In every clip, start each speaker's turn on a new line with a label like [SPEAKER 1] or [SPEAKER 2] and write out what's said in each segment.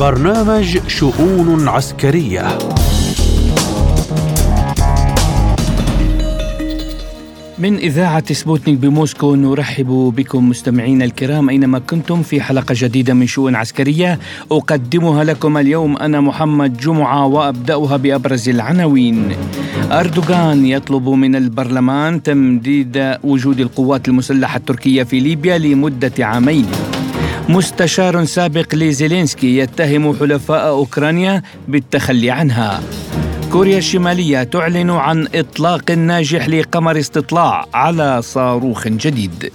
[SPEAKER 1] برنامج شؤون عسكرية.
[SPEAKER 2] من إذاعة سبوتنيك بموسكو نرحب بكم مستمعينا الكرام أينما كنتم في حلقة جديدة من شؤون عسكرية. أقدمها لكم اليوم أنا محمد جمعة وأبدأها بأبرز العناوين. أردوغان يطلب من البرلمان تمديد وجود القوات المسلحة التركية في ليبيا لمدة عامين. مستشار سابق لزيلينسكي يتهم حلفاء أوكرانيا بالتخلي عنها. كوريا الشمالية تعلن عن إطلاق ناجح لقمر استطلاع على صاروخ جديد.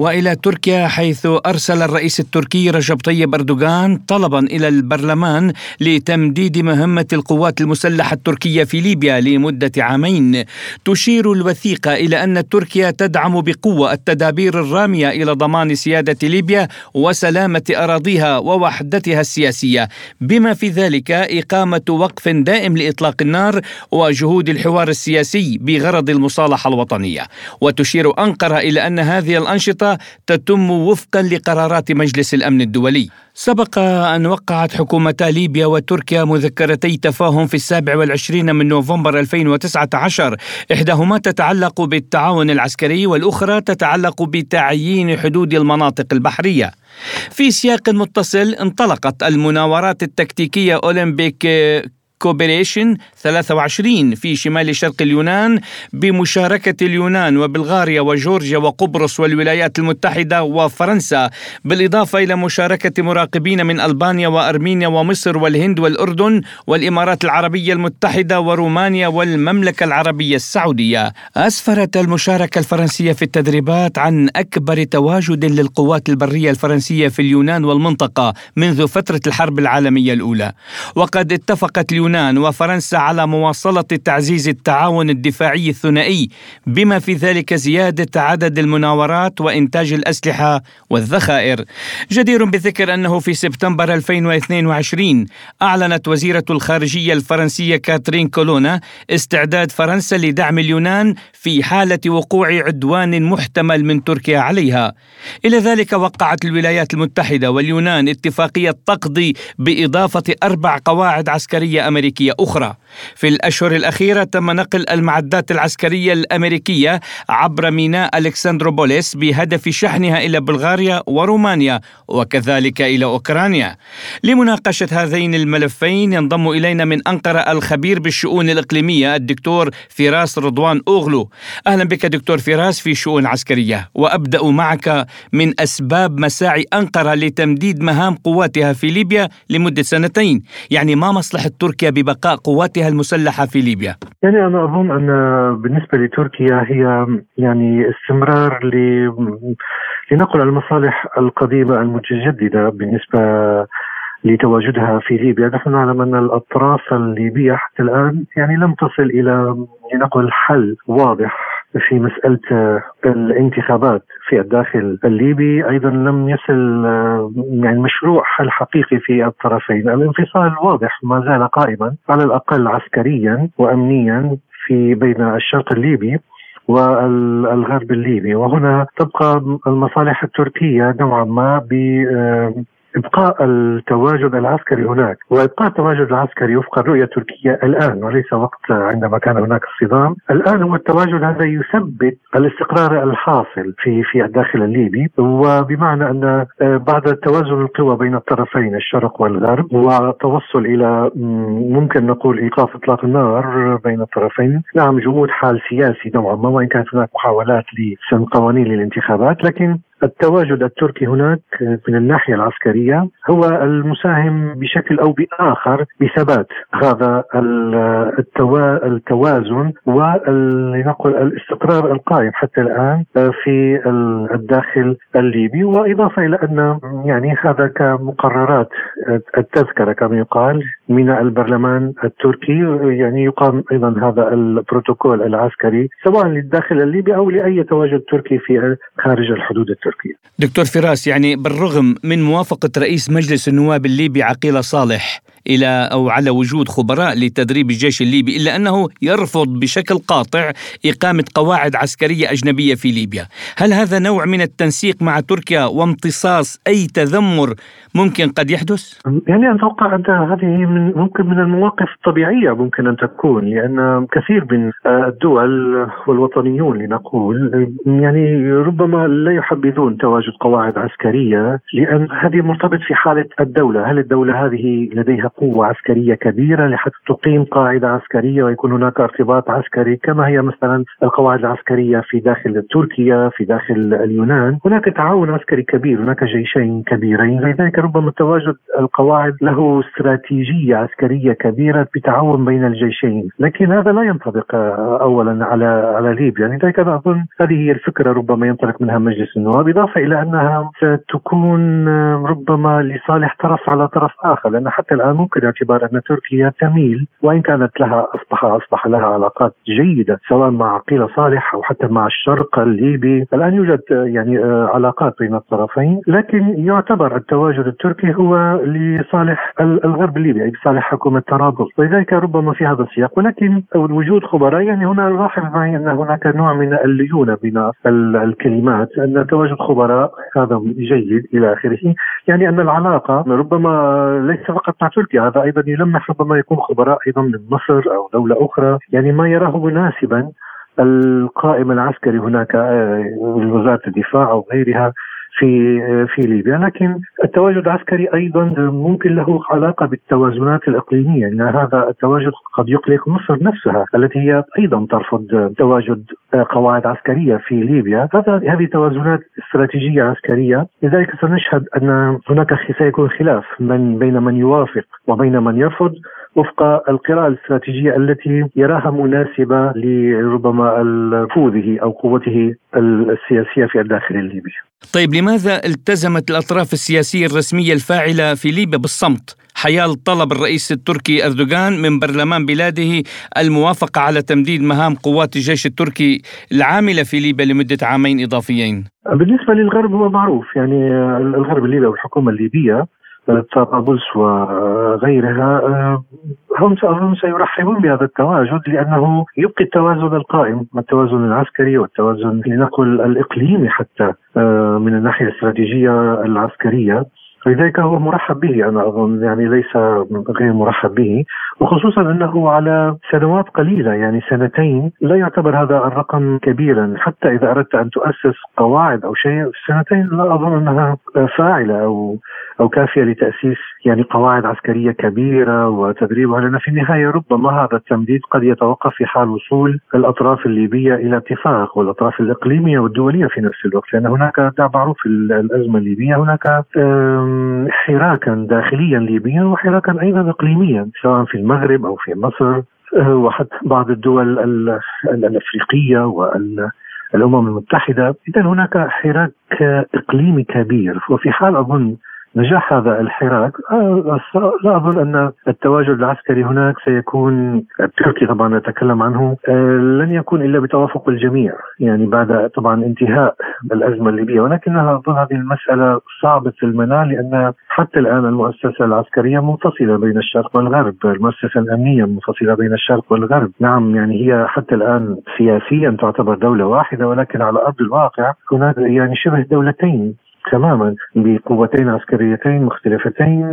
[SPEAKER 2] وإلى تركيا حيث أرسل الرئيس التركي رجب طيب أردوغان طلبا إلى البرلمان لتمديد مهمة القوات المسلحة التركية في ليبيا لمدة عامين. تشير الوثيقة إلى أن تركيا تدعم بقوة التدابير الرامية إلى ضمان سيادة ليبيا وسلامة أراضيها ووحدتها السياسية، بما في ذلك إقامة وقف دائم لإطلاق النار وجهود الحوار السياسي بغرض المصالحة الوطنية. وتشير أنقرة إلى أن هذه الأنشطة تتم وفقا لقرارات مجلس الأمن الدولي. سبق أن وقعت حكومتا ليبيا وتركيا مذكرتي تفاهم في السابع والعشرين من نوفمبر 2019 إحداهما تتعلق بالتعاون العسكري والأخرى تتعلق بتعيين حدود المناطق البحرية في سياق متصل انطلقت المناورات التكتيكية أولمبيك كوبريشن 23 في شمال شرق اليونان بمشاركة اليونان وبلغاريا وجورجيا وقبرص والولايات المتحدة وفرنسا بالإضافة إلى مشاركة مراقبين من ألبانيا وأرمينيا ومصر والهند والأردن والإمارات العربية المتحدة ورومانيا والمملكة العربية السعودية. أسفرت المشاركة الفرنسية في التدريبات عن أكبر تواجد للقوات البرية الفرنسية في اليونان والمنطقة منذ فترة الحرب العالمية الأولى. وقد اتفقت اليونان اليونان وفرنسا على مواصلة تعزيز التعاون الدفاعي الثنائي بما في ذلك زيادة عدد المناورات وإنتاج الأسلحة والذخائر. جدير بالذكر أنه في سبتمبر 2022 أعلنت وزيرة الخارجية الفرنسية كاترين كولونا استعداد فرنسا لدعم اليونان في حالة وقوع عدوان محتمل من تركيا عليها. إلى ذلك وقعت الولايات المتحدة واليونان اتفاقية تقضي بإضافة أربع قواعد عسكرية أمريكية أمريكية أخرى. في الأشهر الأخيرة تم نقل المعدات العسكرية الأمريكية عبر ميناء ألكسندروبوليس بهدف شحنها إلى بلغاريا ورومانيا وكذلك إلى أوكرانيا. لمناقشة هذين الملفين ينضم إلينا من أنقرة الخبير بالشؤون الإقليمية الدكتور فراس رضوان أوغلو. أهلا بك دكتور فراس في شؤون عسكرية وأبدأ معك من أسباب مساعي أنقرة لتمديد مهام قواتها في ليبيا لمدة سنتين. يعني ما مصلحة تركيا ببقاء قواتها المسلحة في ليبيا؟
[SPEAKER 3] يعني أنا أظن أن بالنسبة لتركيا هي يعني استمرار ل لنقل المصالح القديمة المتجددة بالنسبة لتواجدها في ليبيا نحن نعلم أن الأطراف الليبية حتى الآن يعني لم تصل إلى لنقل حل واضح في مسألة الانتخابات في الداخل الليبي أيضا لم يصل يعني مشروع حل حقيقي في الطرفين. الانفصال واضح ما زال قائما على الأقل عسكريا وأمنيا في بين الشرق الليبي والغرب الليبي. وهنا تبقى المصالح التركية نوعا ما إبقاء التواجد العسكري هناك. وإبقاء التواجد العسكري وفق الرؤية التركية الآن وليس وقت عندما كان هناك الصدام، الآن هو التواجد هذا يثبت الاستقرار الحاصل في في الداخل الليبي وبمعنى أن آه، بعد توازن القوى بين الطرفين الشرق والغرب وتوصل إلى ممكن نقول إيقاف إطلاق النار بين الطرفين، نعم جمود حال سياسي نوعا ما وإن كانت هناك محاولات لسن قوانين للانتخابات لكن التواجد التركي هناك من الناحية العسكرية هو المساهم بشكل أو بآخر بثبات هذا التوازن ولنقل الاستقرار القائم حتى الآن في الداخل الليبي وإضافة إلى أن يعني هذا كمقررات التذكرة كما يقال من البرلمان التركي يعني يقام أيضا هذا البروتوكول العسكري سواء للداخل الليبي أو لأي تواجد تركي في خارج الحدود التركية.
[SPEAKER 2] دكتور فراس يعني بالرغم من موافقة رئيس مجلس النواب الليبي عقيل صالح إلى أو على وجود خبراء لتدريب الجيش الليبي إلا أنه يرفض بشكل قاطع إقامة قواعد عسكرية أجنبية في ليبيا، هل هذا نوع من التنسيق مع تركيا وامتصاص أي تذمر ممكن قد يحدث؟
[SPEAKER 3] يعني أتوقع أن هذه من ممكن من المواقف الطبيعية ممكن أن تكون لأن كثير من الدول والوطنيون لنقول يعني ربما لا يحبذون تواجد قواعد عسكرية لأن هذه مرتبط في حالة الدولة، هل الدولة هذه لديها قوة عسكرية كبيرة لحتى تقيم قاعدة عسكرية ويكون هناك ارتباط عسكري كما هي مثلا القواعد العسكرية في داخل تركيا في داخل اليونان، هناك تعاون عسكري كبير، هناك جيشين كبيرين، لذلك ربما تواجد القواعد له استراتيجية عسكرية كبيرة بتعاون بين الجيشين، لكن هذا لا ينطبق اولا على على ليبيا، لذلك أنا أظن هذه هي الفكرة ربما ينطلق منها مجلس النواب، إضافة إلى أنها ستكون ربما لصالح طرف على طرف آخر، لأن حتى الآن ممكن اعتبار أن تركيا تميل وإن كانت لها اصبح أصبح لها علاقات جيدة سواء مع عقيله صالح أو حتى مع الشرق الليبي، الآن يوجد يعني علاقات بين الطرفين، لكن يعتبر التواجد التركي هو لصالح الغرب الليبي أي لصالح حكومة طرابلس، ولذلك ربما في هذا السياق، ولكن وجود خبراء يعني هنا لاحظ معي أن هناك نوع من الليونه بين الكلمات، أن تواجد خبراء هذا جيد إلى آخره، يعني أن العلاقة ربما ليس فقط مع تركيا، هذا أيضا يلمح ربما يكون خبراء أيضا من مصر أو دولة أخرى، يعني ما يراه مناسبا القائم العسكري هناك وزارة الدفاع أو غيرها في في ليبيا. لكن التواجد العسكري أيضا ممكن له علاقة بالتوازنات الإقليمية لأن هذا التواجد قد يقلق مصر نفسها التي هي أيضا ترفض تواجد قواعد عسكرية في ليبيا. هذا هذه توازنات استراتيجية عسكرية. لذلك سنشهد أن هناك سيكون خلاف من بين من يوافق وبين من يرفض. وفق القراءة الاستراتيجية التي يراها مناسبة لربما نفوذه أو قوته السياسية في الداخل الليبي.
[SPEAKER 2] طيب لماذا التزمت الأطراف السياسية الرسمية الفاعلة في ليبيا بالصمت؟ حيال طلب الرئيس التركي أردوغان من برلمان بلاده الموافقة على تمديد مهام قوات الجيش التركي العاملة في ليبيا لمدة عامين إضافيين.
[SPEAKER 3] بالنسبة للغرب هو معروف يعني الغرب الليبي والحكومة الليبية طرابلس وغيرها هم هم سيرحبون بهذا التواجد لأنه يبقي التوازن القائم التوازن العسكري والتوازن لنقل الإقليمي حتى من الناحية الاستراتيجية العسكرية. فلذلك هو مرحب به أنا أظن يعني ليس غير مرحب به. وخصوصا أنه على سنوات قليلة يعني سنتين لا يعتبر هذا الرقم كبيرا. حتى إذا أردت أن تؤسس قواعد أو شيء سنتين لا أظن أنها فاعلة أو أو كافية لتأسيس يعني قواعد عسكرية كبيرة وتدريبها لأن في النهاية ربما هذا التمديد قد يتوقف في حال وصول الأطراف الليبية إلى اتفاق والأطراف الإقليمية والدولية في نفس الوقت لأن هناك معروف الأزمة الليبية هناك حراكا داخليا ليبيا وحراكا أيضا اقليميا سواء في المغرب أو في مصر وحتى بعض الدول الأفريقية والامم المتحدة. اذا هناك حراك إقليمي كبير وفي حال أظن نجاح هذا الحراك. لا أظن أن التواجد العسكري هناك سيكون التركي طبعا نتكلم عنه. لن يكون إلا بتوافق الجميع يعني بعد طبعا انتهاء الأزمة الليبية. ولكنها أظن هذه المسألة صعبة المنال لأن حتى الآن المؤسسة العسكرية منفصله بين الشرق والغرب، المؤسسة الأمنية منفصله بين الشرق والغرب، نعم يعني هي حتى الآن سياسيا تعتبر دولة واحدة ولكن على أرض الواقع هناك يعني شبه دولتين تماما بقوتين عسكريتين مختلفتين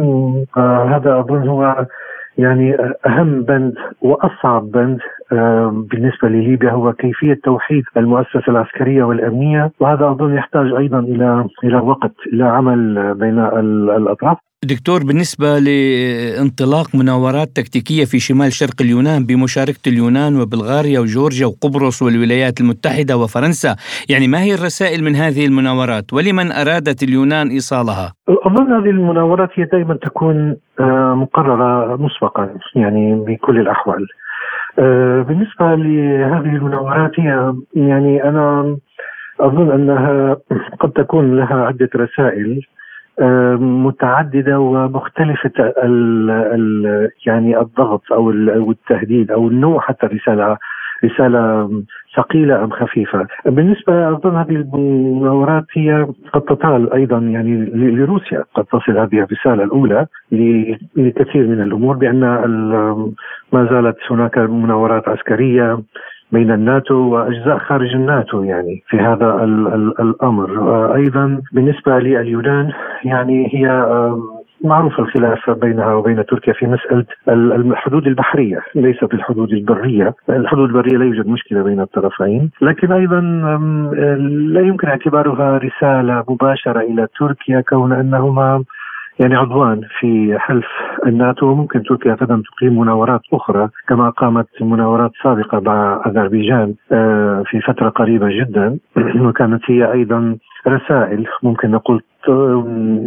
[SPEAKER 3] هذا أظن هو يعني أهم بند وأصعب بند بالنسبة لليبيا هو كيفية توحيد المؤسسة العسكرية والأمنية وهذا أظن يحتاج أيضا إلى إلى وقت إلى عمل بين الأطراف.
[SPEAKER 2] دكتور بالنسبة لانطلاق مناورات تكتيكية في شمال شرق اليونان بمشاركة اليونان وبلغاريا وجورجيا وقبرص والولايات المتحدة وفرنسا يعني ما هي الرسائل من هذه المناورات؟ ولمن أرادت اليونان إيصالها؟
[SPEAKER 3] أظن هذه المناورات هي دائما تكون مقررة مسبقا يعني بكل الأحوال. بالنسبة لهذه المناورات هي يعني أنا أظن أنها قد تكون لها عدة رسائل. متعددة ومختلفة ال ال يعني الضغط أو التهديد أو النوع حتى الرسالة رسالة ثقيلة أم خفيفة. بالنسبة أظن هذه المناورات هي قد تطال أيضا يعني لروسيا قد تصل هذه الرسالة الأولى لكثير من الأمور بأن ما زالت هناك مناورات عسكرية بين الناتو وأجزاء خارج الناتو يعني في هذا ال ال الأمر. أيضا بالنسبة لليونان يعني هي معروف الخلاف بينها وبين تركيا في مسألة الحدود البحرية ليست الحدود البرية. الحدود البرية لا يوجد مشكلة بين الطرفين. لكن أيضا لا يمكن اعتبارها رسالة مباشرة إلى تركيا كون أنهما يعني عضوان في حلف الناتو وممكن تركيا غدا تقيم مناورات أخرى كما قامت مناورات سابقة مع أذربيجان آه، في فترة قريبة جدا. وكانت هي أيضا رسائل ممكن نقول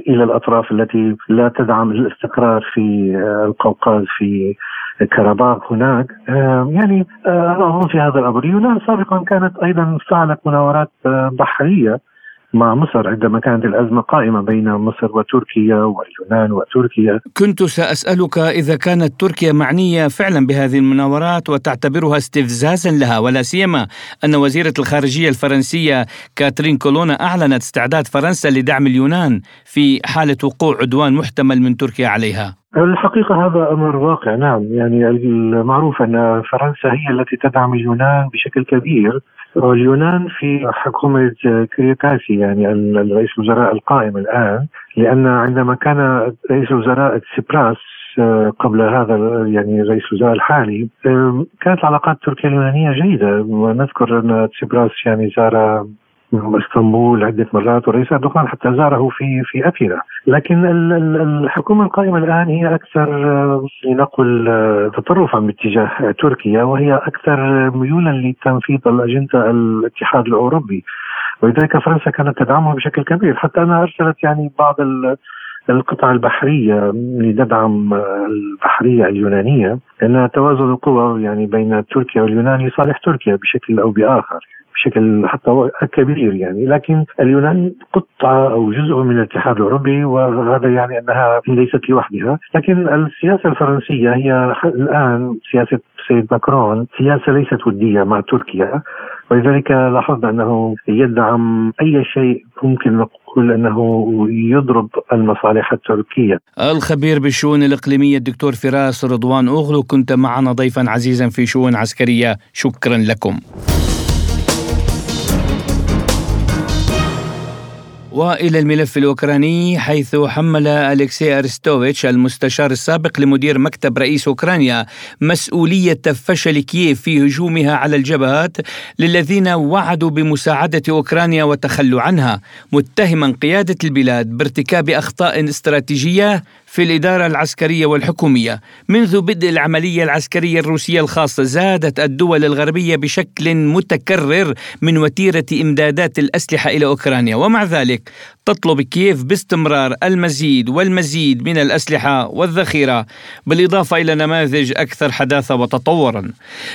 [SPEAKER 3] إلى الأطراف التي لا تدعم الاستقرار في آه، القوقاز في كرباخ هناك. آه، يعني أنا أظن في هذا الأمر. اليونان سابقا كانت أيضا فعلت مناورات بحرية. مع مصر عندما كانت الأزمة قائمة بين مصر وتركيا واليونان وتركيا.
[SPEAKER 2] كنت سأسألك إذا كانت تركيا معنية فعلا بهذه المناورات وتعتبرها استفزازا لها ولا سيما أن وزيرة الخارجية الفرنسية كاترين كولونا أعلنت استعداد فرنسا لدعم اليونان في حالة وقوع عدوان محتمل من تركيا عليها.
[SPEAKER 3] الحقيقة هذا أمر واقع نعم. يعني المعروف أن فرنسا هي التي تدعم اليونان بشكل كبير واليونان في حكومة كريكاسي يعني الرئيس الوزراء القائم الآن لأن عندما كان رئيس الوزراء سيبراس آه، قبل هذا يعني رئيس الوزراء الحالي كانت العلاقات التركية اليونانية جيدة. ونذكر أن سيبراس يعني زار إسطنبول عدة مرات والرئيس اردوغان حتى زاره في في اثينا، لكن الحكومة القائمة الآن هي أكثر لنقل تطرفا باتجاه تركيا وهي أكثر ميولا لتنفيذ الأجندة الاتحاد الأوروبي. ولذلك فرنسا كانت تدعمه بشكل كبير. حتى أنها أرسلت يعني بعض القطع البحرية لتدعم البحرية اليونانية لأن توازن القوى يعني بين تركيا واليونان لصالح تركيا بشكل أو بآخر. بشكل حتى كبير يعني لكن اليونان قطعة أو جزء من الاتحاد الأوروبي وهذا يعني أنها ليست لوحدها. لكن السياسة الفرنسية هي الآن سياسة السيد ماكرون سياسة ليست ودية مع تركيا. ولذلك لاحظنا أنه يدعم أي شيء ممكن نقول أنه يضرب المصالح التركية.
[SPEAKER 2] الخبير بالشؤون الإقليمية الدكتور فراس رضوان أغلو كنت معنا ضيفا عزيزا في شؤون عسكرية. شكرا لكم. وإلى الملف الأوكراني حيث حمل الكسي أرستوفيتش المستشار السابق لمدير مكتب رئيس أوكرانيا مسؤولية فشل كييف في هجومها على الجبهات للذين وعدوا بمساعدة أوكرانيا وتخلوا عنها. متهما قيادة البلاد بارتكاب أخطاء استراتيجية في الإدارة العسكرية والحكومية منذ بدء العملية العسكرية الروسية الخاصة زادت الدول الغربية بشكل متكرر من وتيرة إمدادات الأسلحة إلى أوكرانيا. ومع ذلك تطلب كييف باستمرار المزيد والمزيد من الأسلحة والذخيرة بالإضافة إلى نماذج أكثر حداثة وتطورا.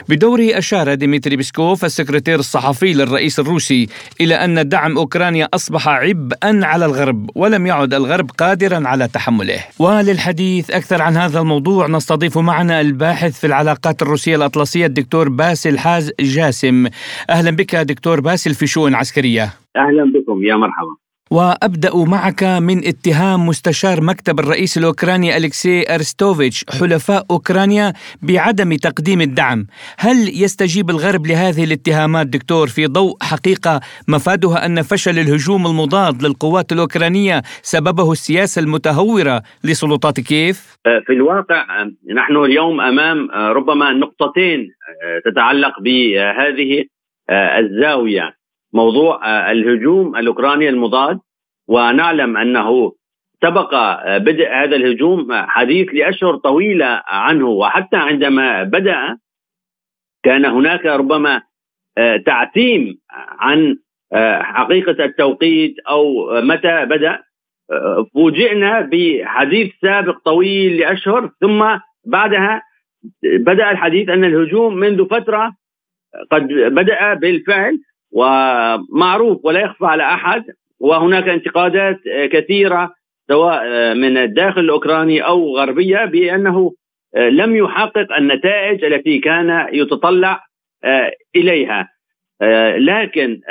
[SPEAKER 2] بدوره أشار ديمتري بيسكوف السكرتير الصحفي للرئيس الروسي إلى أن دعم أوكرانيا أصبح عبئا على الغرب ولم يعد الغرب قادرا على تحمله. وللحديث أكثر عن هذا الموضوع. نستضيف معنا الباحث في العلاقات الروسية الأطلسية الدكتور باسل حاج جاسم. أهلا بك دكتور باسل في شؤون عسكرية.
[SPEAKER 4] أهلا بكم. يا مرحبا.
[SPEAKER 2] وأبدأ معك من اتهام مستشار مكتب الرئيس الأوكراني الكسي أرستوفيتش حلفاء أوكرانيا بعدم تقديم الدعم، هل يستجيب الغرب لهذه الاتهامات دكتور في ضوء حقيقة مفادها أن فشل الهجوم المضاد للقوات الأوكرانية سببه السياسة المتهورة لسلطات كييف؟
[SPEAKER 4] في الواقع نحن اليوم أمام ربما نقطتين تتعلق بهذه الزاوية موضوع آه، الهجوم الأوكراني المضاد ونعلم أنه سبق آه، بدء هذا الهجوم آه، حديث لأشهر طويلة عنه وحتى عندما بدأ كان هناك ربما تعتيم عن حقيقة التوقيت أو متى بدأ. فوجئنا بحديث سابق طويل لأشهر ثم بعدها بدأ الحديث أن الهجوم منذ فترة قد بدأ بالفعل ومعروف ولا يخفى على أحد وهناك انتقادات كثيرة سواء من الداخل الأوكراني أو غربية بأنه لم يحقق النتائج التي كان يتطلع إليها. لكن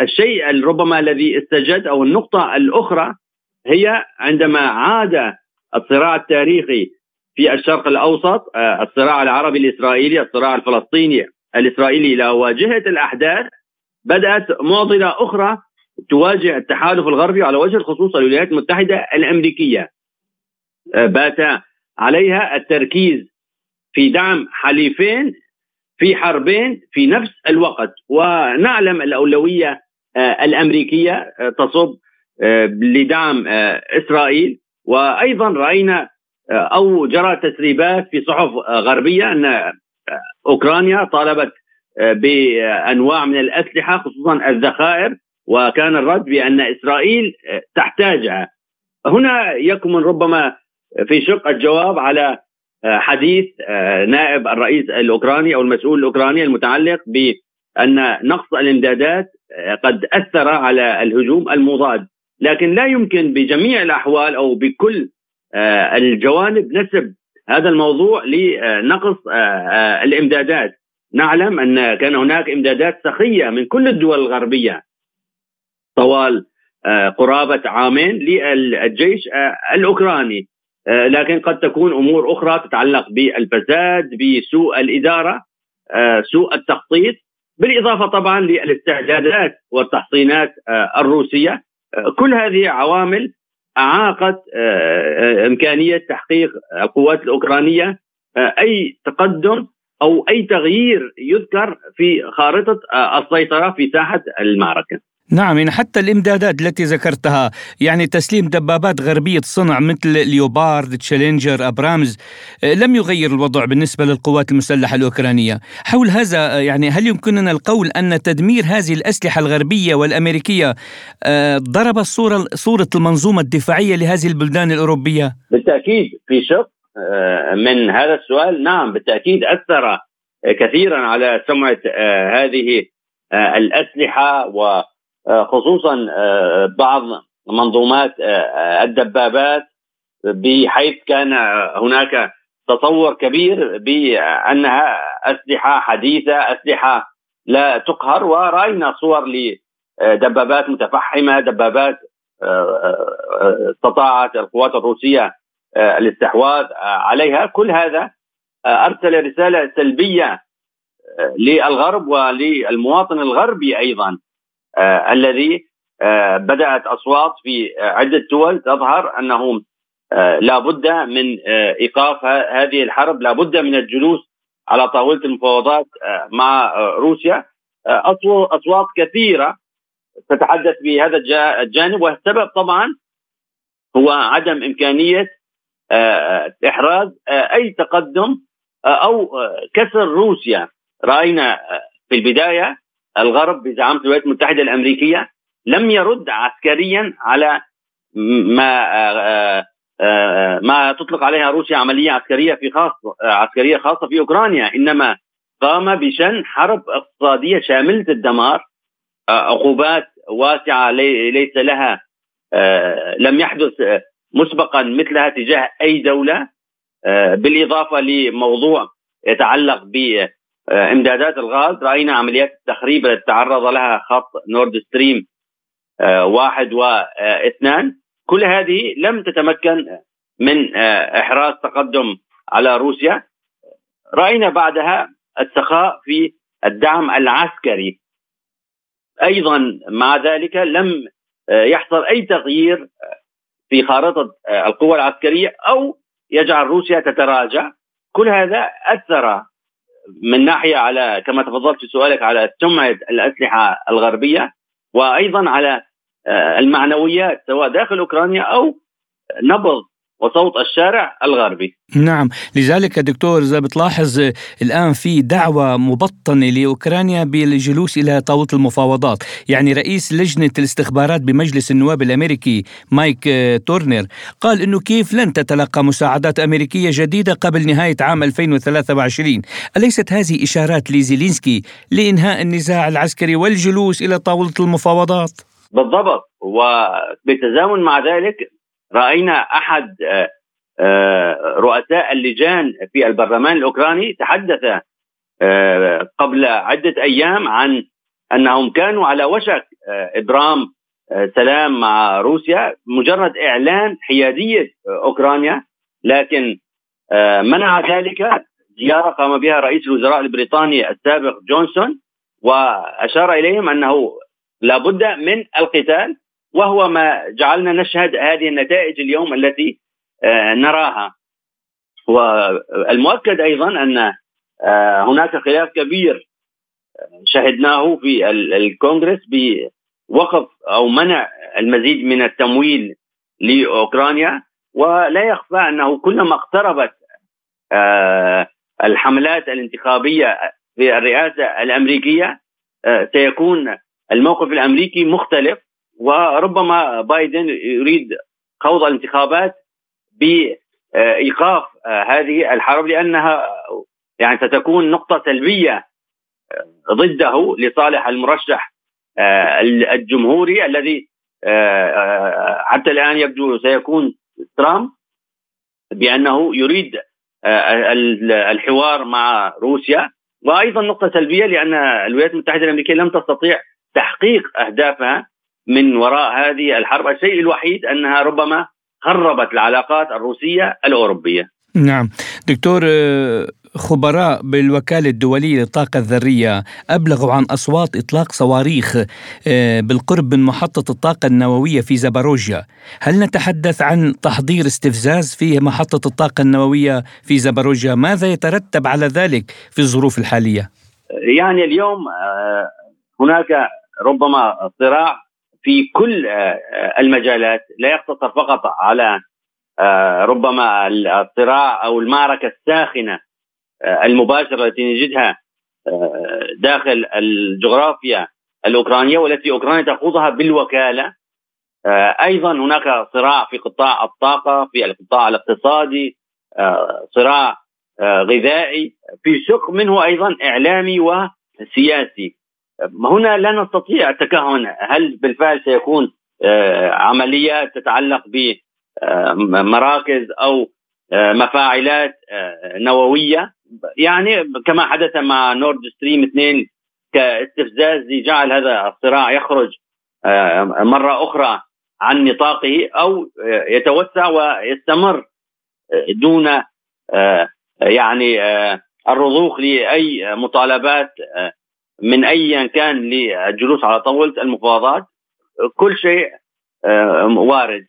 [SPEAKER 4] الشيء ربما الذي استجد أو النقطة الأخرى هي عندما عاد الصراع التاريخي في الشرق الأوسط الصراع العربي الإسرائيلي الصراع الفلسطيني الإسرائيلي إلى واجهة الأحداث بدأت معضلة أخرى تواجه التحالف الغربي على وجه الخصوص الولايات المتحدة الأمريكية. بات عليها التركيز في دعم حليفين في حربين في نفس الوقت. ونعلم الأولوية الأمريكية تصب لدعم إسرائيل. وأيضا رأينا أو جرى تسريبات في صحف غربية أن أوكرانيا طالبت بأنواع من الأسلحة خصوصا الذخائر. وكان الرد بأن إسرائيل تحتاجها. هنا يكمن ربما في شق الجواب على حديث نائب الرئيس الأوكراني أو المسؤول الأوكراني المتعلق بأن نقص الإمدادات قد أثر على الهجوم المضاد. لكن لا يمكن بجميع الأحوال أو بكل الجوانب نسب هذا الموضوع لنقص الإمدادات. نعلم أن كان هناك إمدادات سخية من كل الدول الغربية. طوال قرابة عامين للجيش الأوكراني. لكن قد تكون أمور أخرى تتعلق بالفساد بسوء الإدارة سوء التخطيط. بالإضافة طبعا للاستعدادات والتحصينات الروسية. كل هذه عوامل أعاقت إمكانية تحقيق القوات الأوكرانية أي تقدم أو أي تغيير يذكر في خارطة السيطرة في ساحة المعركة.
[SPEAKER 2] نعم يعني حتى الإمدادات التي ذكرتها يعني تسليم دبابات غربية صنع مثل ليوبارد تشالنجر أبرامز لم يغير الوضع بالنسبة للقوات المسلحة الأوكرانية حول هذا يعني هل يمكننا القول أن تدمير هذه الأسلحة الغربية والأمريكية ضرب الصورة صورة المنظومة الدفاعية لهذه البلدان الأوروبية
[SPEAKER 4] بالتأكيد في شق من هذا السؤال نعم بالتأكيد أثر كثيرا على سمعة هذه الأسلحة و خصوصا بعض منظومات الدبابات بحيث كان هناك تصور كبير بأنها أسلحة حديثة أسلحة لا تقهر ورأينا صور لدبابات متفحمة دبابات استطاعت القوات الروسية الاستحواذ. عليها كل هذا أرسل رسالة سلبية للغرب وللمواطن الغربي أيضا آه الذي آه بدأت أصوات في عدة دول تظهر أنه آه لابد من إيقاف هذه الحرب لابد من الجلوس على طاولة المفاوضات مع روسيا. أصوات كثيرة تتحدث بهذا الجانب. والسبب طبعا هو عدم إمكانية إحراز أي تقدم أو كسر روسيا. رأينا في البداية الغرب بزعامه الولايات المتحدة الأمريكية لم يرد عسكريا على ما ما تطلق عليها روسيا عملية عسكرية في خاص عسكرية خاصة في أوكرانيا. إنما قام بشن حرب اقتصادية شاملة الدمار عقوبات واسعة ليس لها لم يحدث مسبقا مثلها تجاه أي دولة بالإضافة لموضوع يتعلق ب امدادات الغاز. رأينا عمليات التخريب التي تعرض لها خط نورد ستريم واحد واثنان. كل هذه لم تتمكن من إحراز تقدم على روسيا. رأينا بعدها السخاء في الدعم العسكري. أيضا مع ذلك لم يحصل أي تغيير في خارطة القوى العسكرية أو يجعل روسيا تتراجع. كل هذا أثر من ناحية على كما تفضلت في سؤالك على سمعة الأسلحة الغربية وأيضا على المعنويات سواء داخل أوكرانيا أو نبض وصوت الشارع الغربي.
[SPEAKER 2] نعم. لذلك دكتور إذا بتلاحظ الآن في دعوة مبطنة لأوكرانيا بالجلوس إلى طاولة المفاوضات. يعني رئيس لجنة الاستخبارات بمجلس النواب الأمريكي مايك تورنر قال أنه كيف لن تتلقى مساعدات أمريكية جديدة قبل نهاية عام 2023 أليست هذه إشارات لزيلينسكي لإنهاء النزاع العسكري والجلوس إلى طاولة المفاوضات؟
[SPEAKER 4] بالضبط. وبالتزامن مع ذلك رأينا أحد رؤساء اللجان في البرلمان الأوكراني تحدث قبل عدة أيام عن أنهم كانوا على وشك إبرام سلام مع روسيا مجرد إعلان حيادية أوكرانيا لكن منع ذلك زيارة قام بها رئيس الوزراء البريطاني السابق جونسون وأشار إليهم أنه لابد من القتال وهو ما جعلنا نشهد هذه النتائج اليوم التي آه، نراها. والمؤكد أيضا أن آه، هناك خلاف كبير آه، شهدناه في الكونغرس بوقف أو منع المزيد من التمويل لأوكرانيا ولا يخفى أنه كلما اقتربت الحملات الانتخابية في الرئاسة الأمريكية سيكون الموقف الأمريكي مختلف. وربما بايدن يريد خوض الانتخابات بإيقاف هذه الحرب لأنها يعني ستكون نقطة سلبية ضده لصالح المرشح الجمهوري الذي حتى الآن يبدو سيكون ترامب بأنه يريد الحوار مع روسيا. وأيضا نقطة سلبية لأن الولايات المتحدة الأمريكية لم تستطيع تحقيق أهدافها من وراء هذه الحرب. الشيء الوحيد أنها ربما خربت العلاقات الروسية الأوروبية.
[SPEAKER 2] نعم. دكتور آه، خبراء بالوكالة الدولية للطاقة الذرية أبلغوا عن أصوات إطلاق صواريخ آه، بالقرب من محطة الطاقة النووية في زاباروجيا. هل نتحدث عن تحضير استفزاز في محطة الطاقة النووية في زاباروجيا؟ ماذا يترتب على ذلك في الظروف الحالية؟
[SPEAKER 4] يعني اليوم آه، هناك ربما صراع في كل آه، المجالات لا يقتصر فقط على آه، ربما الصراع أو المعركة الساخنة آه، المباشرة التي نجدها داخل الجغرافيا الأوكرانية والتي أوكرانيا تخوضها بالوكالة. أيضا هناك صراع في قطاع الطاقة في القطاع الاقتصادي صراع غذائي في شق منه أيضا إعلامي وسياسي. هنا لا نستطيع التكهن. هل بالفعل سيكون آه، عمليات تتعلق بمراكز أو آه، مفاعلات آه، نووية؟ يعني كما حدث مع نورد ستريم 2 كاستفزاز لجعل هذا الصراع يخرج مرة أخرى عن نطاقه أو يتوسع ويستمر دون يعني الرضوخ لأي مطالبات من ايا كان للجلوس على طاولة المفاوضات كل شيء وارد.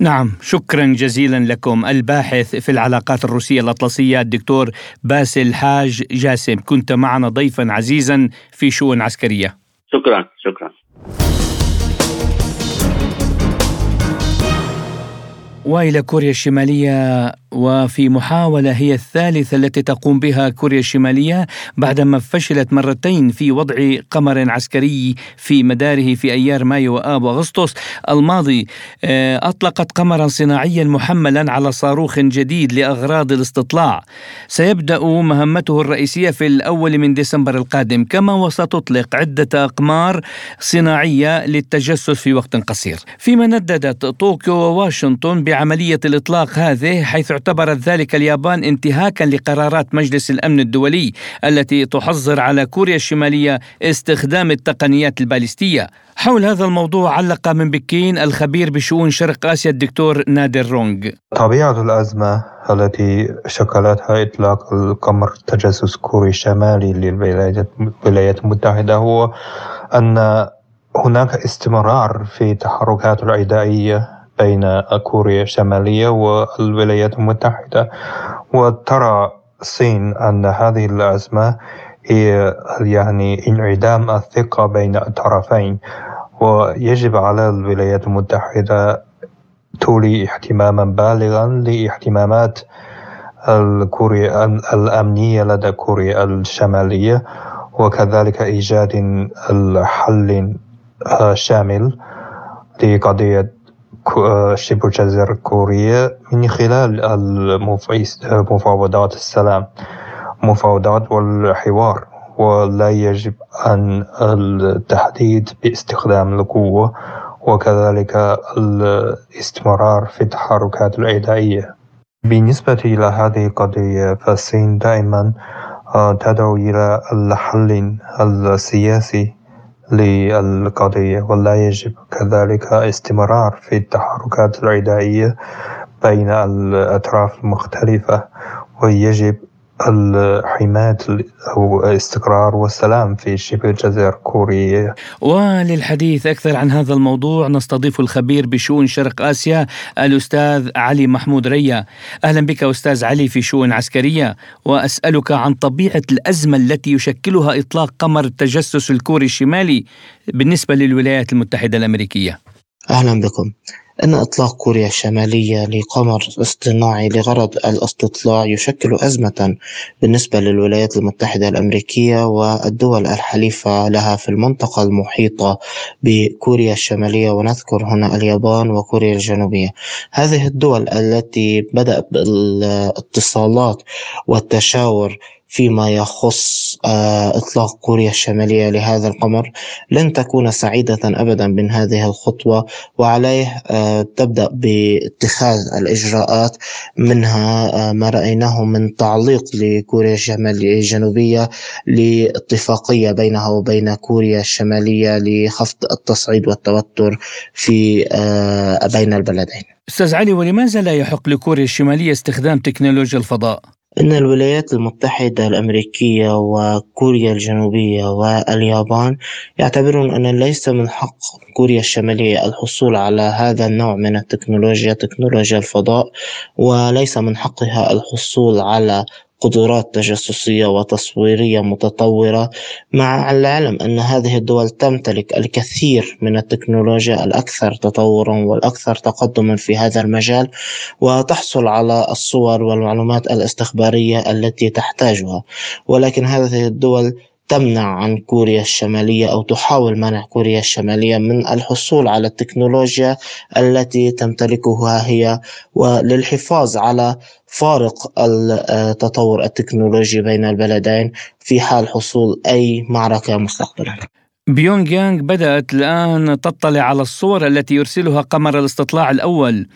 [SPEAKER 2] نعم شكرا جزيلا لكم. الباحث في العلاقات الروسية الأطلسية الدكتور باسل حاج جاسم. كنت معنا ضيفا عزيزا في شؤون عسكرية.
[SPEAKER 4] شكرا شكرا.
[SPEAKER 2] وإلى كوريا الشمالية وفي محاولة هي الثالثة التي تقوم بها كوريا الشمالية بعدما فشلت مرتين في وضع قمر عسكري في مداره في أيار مايو وآب وأغسطس. الماضي آه، أطلقت قمرا صناعيا محملا على صاروخ جديد لأغراض الاستطلاع. سيبدأ مهمته الرئيسية في الأول من ديسمبر القادم كما وستطلق عدة أقمار صناعية للتجسس في وقت قصير. فيما نددت طوكيو وواشنطن بعملية الإطلاق هذه حيث اعتبرت ذلك اليابان انتهاكا لقرارات مجلس الأمن الدولي التي تحظر على كوريا الشمالية استخدام التقنيات البالستيه. حول هذا الموضوع علق من بكين الخبير بشؤون شرق آسيا الدكتور نادر رونغ.
[SPEAKER 5] طبيعة الأزمة التي شكلتها إطلاق القمر تجسس كوري الشمالي للولايات المتحدة هو أن هناك استمرار في التحركات العدائية بين كوريا الشمالية والولايات المتحدة وترى الصين أن هذه الأزمة هي يعني انعدام الثقة بين الطرفين. ويجب على الولايات المتحدة تولي اهتماما بالغا لاهتمامات الكوريا الأمنية لدى كوريا الشمالية وكذلك إيجاد الحل شامل لقضية شبه الجزيرة الكورية من خلال مفاوضات السلام. مفاوضات والحوار ولا يجب أن التحديد باستخدام القوة وكذلك الاستمرار في التحركات العدائية بالنسبة إلى هذه القضية فالصين دائما تدعو إلى الحل السياسي للقضية ولا يجب كذلك استمرار في التحركات العدائية بين الأطراف المختلفة ويجب الحماية أو الاستقرار والسلام في شبه الجزيرة الكورية.
[SPEAKER 2] وللحديث أكثر عن هذا الموضوع نستضيف الخبير بشؤون شرق آسيا الأستاذ علي محمود ريا. أهلا بك أستاذ علي في شؤون عسكرية. وأسألك عن طبيعة الأزمة التي يشكلها إطلاق قمر التجسس الكوري الشمالي بالنسبة للولايات المتحدة الأمريكية.
[SPEAKER 6] أهلا بكم. أن إطلاق كوريا الشمالية لقمر اصطناعي لغرض الاستطلاع يشكل أزمة بالنسبة للولايات المتحدة الأمريكية والدول الحليفة لها في المنطقة المحيطة بكوريا الشمالية ونذكر هنا اليابان وكوريا الجنوبية. هذه الدول التي بدأت بالاتصالات والتشاور فيما يخص آه، إطلاق كوريا الشمالية لهذا القمر لن تكون سعيدة أبدا من هذه الخطوة وعليه آه، تبدأ باتخاذ الإجراءات منها آه، ما رأيناه من تعليق لكوريا الجنوبية لاتفاقية بينها وبين كوريا الشمالية لخفض التصعيد والتوتر في بين البلدين
[SPEAKER 2] أستاذ علي ولماذا لا يحق لكوريا الشمالية استخدام تكنولوجيا الفضاء؟
[SPEAKER 6] إن الولايات المتحدة الأمريكية وكوريا الجنوبية واليابان يعتبرون أن ليس من حق كوريا الشمالية الحصول على هذا النوع من التكنولوجيا تكنولوجيا الفضاء وليس من حقها الحصول على قدرات تجسسية وتصويرية متطورة مع العلم أن هذه الدول تمتلك الكثير من التكنولوجيا الأكثر تطورا والأكثر تقدما في هذا المجال وتحصل على الصور والمعلومات الاستخبارية التي تحتاجها. ولكن هذه الدول تمنع عن كوريا الشمالية أو تحاول منع كوريا الشمالية من الحصول على التكنولوجيا التي تمتلكها هي وللحفاظ على فارق التطور التكنولوجي بين البلدين في حال حصول أي معركة مستقبلا
[SPEAKER 2] بيونغ يانغ بدأت الآن تطلع على الصور التي يرسلها قمر الاستطلاع الأول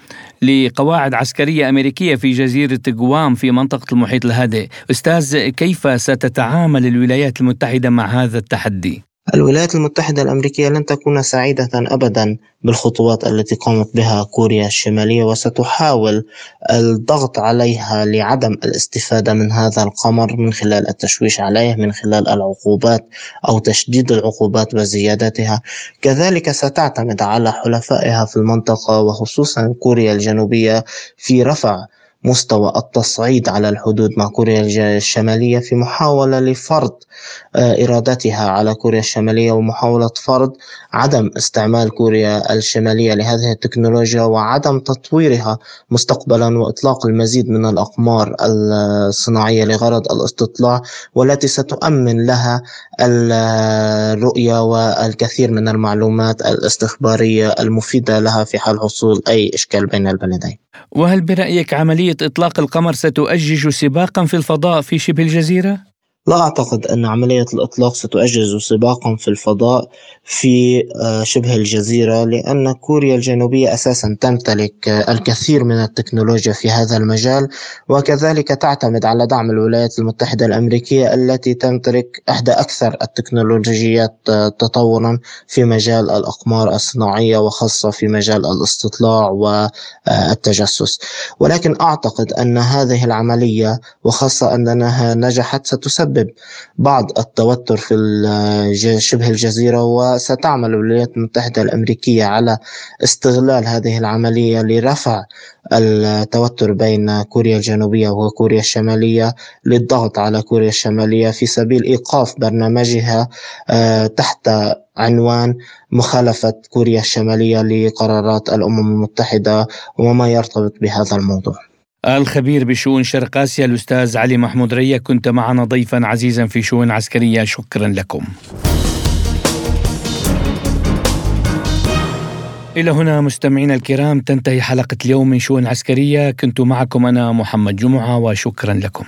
[SPEAKER 2] لقواعد عسكرية أمريكية في جزيرة غوام في منطقة المحيط الهادئ أستاذ كيف ستتعامل الولايات المتحدة مع هذا التحدي؟
[SPEAKER 6] الولايات المتحدة الأمريكية لن تكون سعيدة أبدا بالخطوات التي قامت بها كوريا الشمالية وستحاول الضغط عليها لعدم الاستفادة من هذا القمر من خلال التشويش عليه من خلال العقوبات أو تشديد العقوبات وزيادتها. كذلك ستعتمد على حلفائها في المنطقة وخصوصا كوريا الجنوبية في رفع مستوى التصعيد على الحدود مع كوريا الشمالية في محاولة لفرض آه، إرادتها على كوريا الشمالية ومحاولة فرض عدم استعمال كوريا الشمالية لهذه التكنولوجيا وعدم تطويرها مستقبلا وإطلاق المزيد من الأقمار الصناعية لغرض الاستطلاع والتي ستؤمن لها الرؤية والكثير من المعلومات الاستخبارية المفيدة لها في حال حصول أي إشكال بين البلدين.
[SPEAKER 2] وهل برأيك عملية إطلاق القمر ستؤجج سباقا في الفضاء في شبه الجزيرة؟
[SPEAKER 6] لا أعتقد أن عملية الإطلاق ستؤجج سباقا في الفضاء في آه، شبه الجزيرة لأن كوريا الجنوبية أساسا تمتلك آه، الكثير من التكنولوجيا في هذا المجال وكذلك تعتمد على دعم الولايات المتحدة الأمريكية التي تمتلك إحدى أكثر التكنولوجيات آه، تطورا في مجال الأقمار الصناعية وخاصة في مجال الاستطلاع والتجسس ولكن أعتقد أن هذه العملية وخاصة أنها نجحت ستسبب تسبب بعض التوتر في شبه الجزيرة وستعمل الولايات المتحدة الأمريكية على استغلال هذه العملية لرفع التوتر بين كوريا الجنوبية وكوريا الشمالية للضغط على كوريا الشمالية في سبيل إيقاف برنامجها آه، تحت عنوان مخالفة كوريا الشمالية لقرارات الأمم المتحدة وما يرتبط بهذا الموضوع.
[SPEAKER 2] الخبير بشؤون شرق آسيا الأستاذ علي محمود ريا كنت معنا ضيفا عزيزا في شؤون عسكرية. شكرا لكم. إلى هنا مستمعينا الكرام تنتهي حلقة اليوم من شؤون عسكرية. كنت معكم أنا محمد جمعة وشكرا لكم.